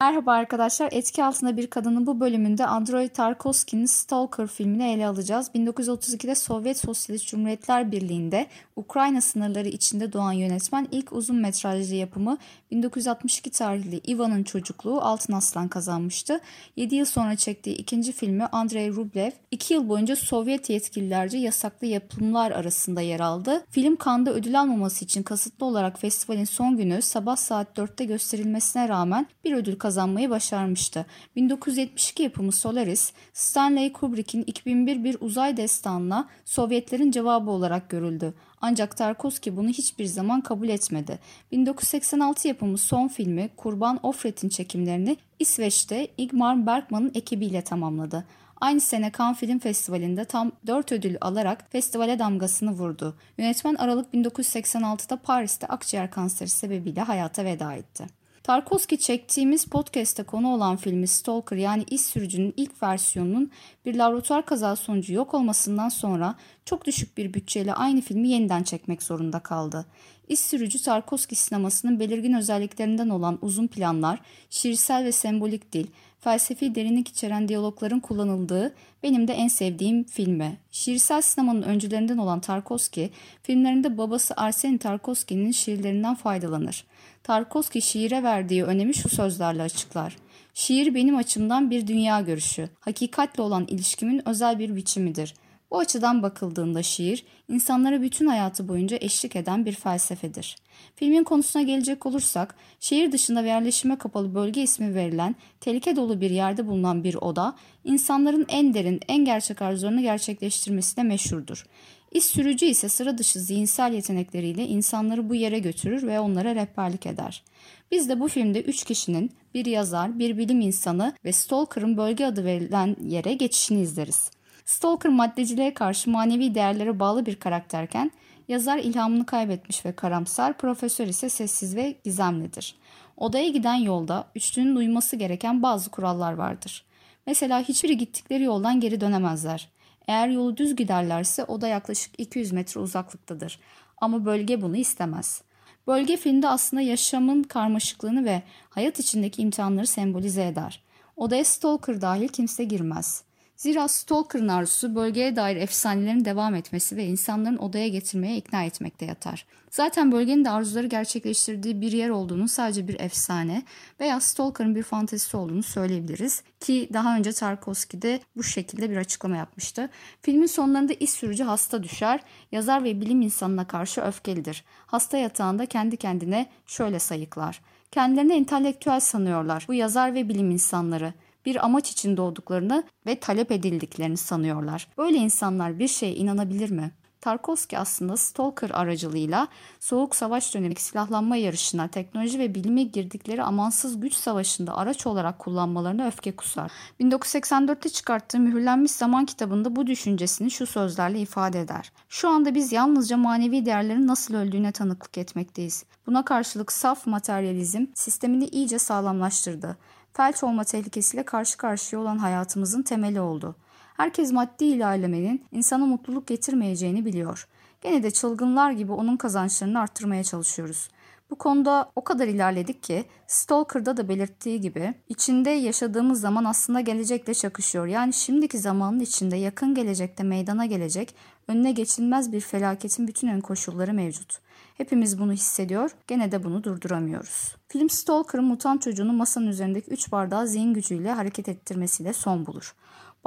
Merhaba arkadaşlar. Etki altında bir kadının bu bölümünde Andrei Tarkovski'nin Stalker filmini ele alacağız. 1932'de Sovyet Sosyalist Cumhuriyetler Birliği'nde Ukrayna sınırları içinde doğan yönetmen ilk uzun metrajlı yapımı 1962 tarihli Ivan'ın çocukluğu Altın Aslan kazanmıştı. 7 yıl sonra çektiği ikinci filmi Andrei Rublev 2 yıl boyunca Sovyet yetkililerce yasaklı yapımlar arasında yer aldı. Film Cannes'da ödül almaması için kasıtlı olarak festivalin son günü sabah saat 4'te gösterilmesine rağmen bir ödül kazanmayı başarmıştı. 1972 yapımı Solaris, Stanley Kubrick'in 2001 bir uzay destanına Sovyetlerin cevabı olarak görüldü. Ancak Tarkovski bunu hiçbir zaman kabul etmedi. 1986 yapımı son filmi Kurban Ofret'in çekimlerini İsveç'te Igmar Bergman'ın ekibiyle tamamladı. Aynı sene Cannes Film Festivali'nde tam 4 ödül alarak festivale damgasını vurdu. Yönetmen Aralık 1986'da Paris'te akciğer kanseri sebebiyle hayata veda etti. Tarkovski çektiğimiz podcast'te konu olan filmi Stalker yani İz Sürücü'nün ilk versiyonunun bir laboratuvar kazası sonucu yok olmasından sonra çok düşük bir bütçeyle aynı filmi yeniden çekmek zorunda kaldı. İz Sürücü Tarkovski sinemasının belirgin özelliklerinden olan uzun planlar, şiirsel ve sembolik dil, felsefi derinlik içeren diyalogların kullanıldığı benim de en sevdiğim filmi. Şiirsel sinemanın öncülerinden olan Tarkovski, filmlerinde babası Arseni Tarkovski'nin şiirlerinden faydalanır. Tarkovski şiire verdiği önemi şu sözlerle açıklar. Şiir benim açımdan bir dünya görüşü, hakikatle olan ilişkimin özel bir biçimidir. Bu açıdan bakıldığında şiir, insanlara bütün hayatı boyunca eşlik eden bir felsefedir. Filmin konusuna gelecek olursak, şehir dışında ve yerleşime kapalı bölge ismi verilen, tehlike dolu bir yerde bulunan bir oda, insanların en derin, en gerçek arzularını gerçekleştirmesine meşhurdur. İş sürücü ise sıra dışı zihinsel yetenekleriyle insanları bu yere götürür ve onlara rehberlik eder. Biz de bu filmde üç kişinin bir yazar, bir bilim insanı ve Stalker'ın bölge adı verilen yere geçişini izleriz. Stalker maddeciliğe karşı manevi değerlere bağlı bir karakterken yazar ilhamını kaybetmiş ve karamsar, profesör ise sessiz ve gizemlidir. Odaya giden yolda üçlünün uyması gereken bazı kurallar vardır. Mesela hiçbiri gittikleri yoldan geri dönemezler. Eğer yolu düz giderlerse o da yaklaşık 200 metre uzaklıktadır. Ama bölge bunu istemez. Bölge filmde aslında yaşamın karmaşıklığını ve hayat içindeki imtihanları sembolize eder. Odaya stalker dahil kimse girmez. Zira Stalker'ın arzusu bölgeye dair efsanelerin devam etmesi ve insanların odaya getirmeye ikna etmekte yatar. Zaten bölgenin de arzuları gerçekleştirdiği bir yer olduğunu sadece bir efsane veya Stalker'ın bir fantezisi olduğunu söyleyebiliriz. Ki daha önce Tarkovski de bu şekilde bir açıklama yapmıştı. Filmin sonlarında iş sürücü hasta düşer, yazar ve bilim insanına karşı öfkelidir. Hasta yatağında kendi kendine şöyle sayıklar. Kendilerini entelektüel sanıyorlar bu yazar ve bilim insanları bir amaç için doğduklarını ve talep edildiklerini sanıyorlar. Böyle insanlar bir şeye inanabilir mi? Tarkovski aslında Stalker aracılığıyla Soğuk Savaş dönemindeki silahlanma yarışına, teknoloji ve bilime girdikleri amansız güç savaşında araç olarak kullanmalarına öfke kusar. 1984'te çıkarttığı Mühürlenmiş Zaman kitabında bu düşüncesini şu sözlerle ifade eder. Şu anda biz yalnızca manevi değerlerin nasıl öldüğüne tanıklık etmekteyiz. Buna karşılık saf materyalizm sistemini iyice sağlamlaştırdı felç olma tehlikesiyle karşı karşıya olan hayatımızın temeli oldu. Herkes maddi ilerlemenin insana mutluluk getirmeyeceğini biliyor. Gene de çılgınlar gibi onun kazançlarını arttırmaya çalışıyoruz. Bu konuda o kadar ilerledik ki Stalker'da da belirttiği gibi içinde yaşadığımız zaman aslında gelecekle çakışıyor. Yani şimdiki zamanın içinde yakın gelecekte meydana gelecek önüne geçilmez bir felaketin bütün ön koşulları mevcut. Hepimiz bunu hissediyor, gene de bunu durduramıyoruz. Film Stalker'ın mutant çocuğunu masanın üzerindeki 3 bardağı zihin gücüyle hareket ettirmesiyle son bulur.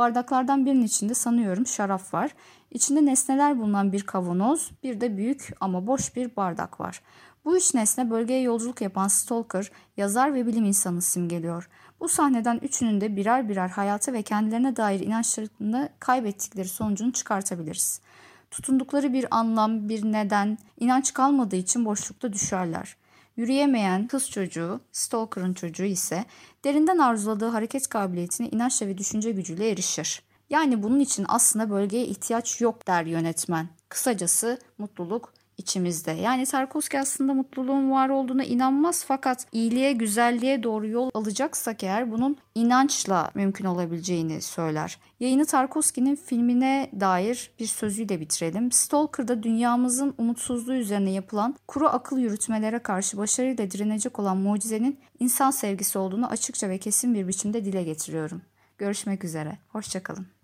Bardaklardan birinin içinde sanıyorum şarap var. İçinde nesneler bulunan bir kavanoz, bir de büyük ama boş bir bardak var. Bu üç nesne bölgeye yolculuk yapan Stalker, yazar ve bilim insanı simgeliyor. Bu sahneden üçünün de birer birer hayata ve kendilerine dair inançlarını kaybettikleri sonucunu çıkartabiliriz. Tutundukları bir anlam, bir neden, inanç kalmadığı için boşlukta düşerler. Yürüyemeyen kız çocuğu, Stalker'ın çocuğu ise derinden arzuladığı hareket kabiliyetine inançla ve düşünce gücüyle erişir. Yani bunun için aslında bölgeye ihtiyaç yok der yönetmen. Kısacası mutluluk içimizde. Yani Tarkovski aslında mutluluğun var olduğuna inanmaz fakat iyiliğe, güzelliğe doğru yol alacaksak eğer bunun inançla mümkün olabileceğini söyler. Yayını Tarkovski'nin filmine dair bir sözüyle bitirelim. Stalker'da dünyamızın umutsuzluğu üzerine yapılan kuru akıl yürütmelere karşı başarıyla direnecek olan mucizenin insan sevgisi olduğunu açıkça ve kesin bir biçimde dile getiriyorum. Görüşmek üzere. Hoşçakalın.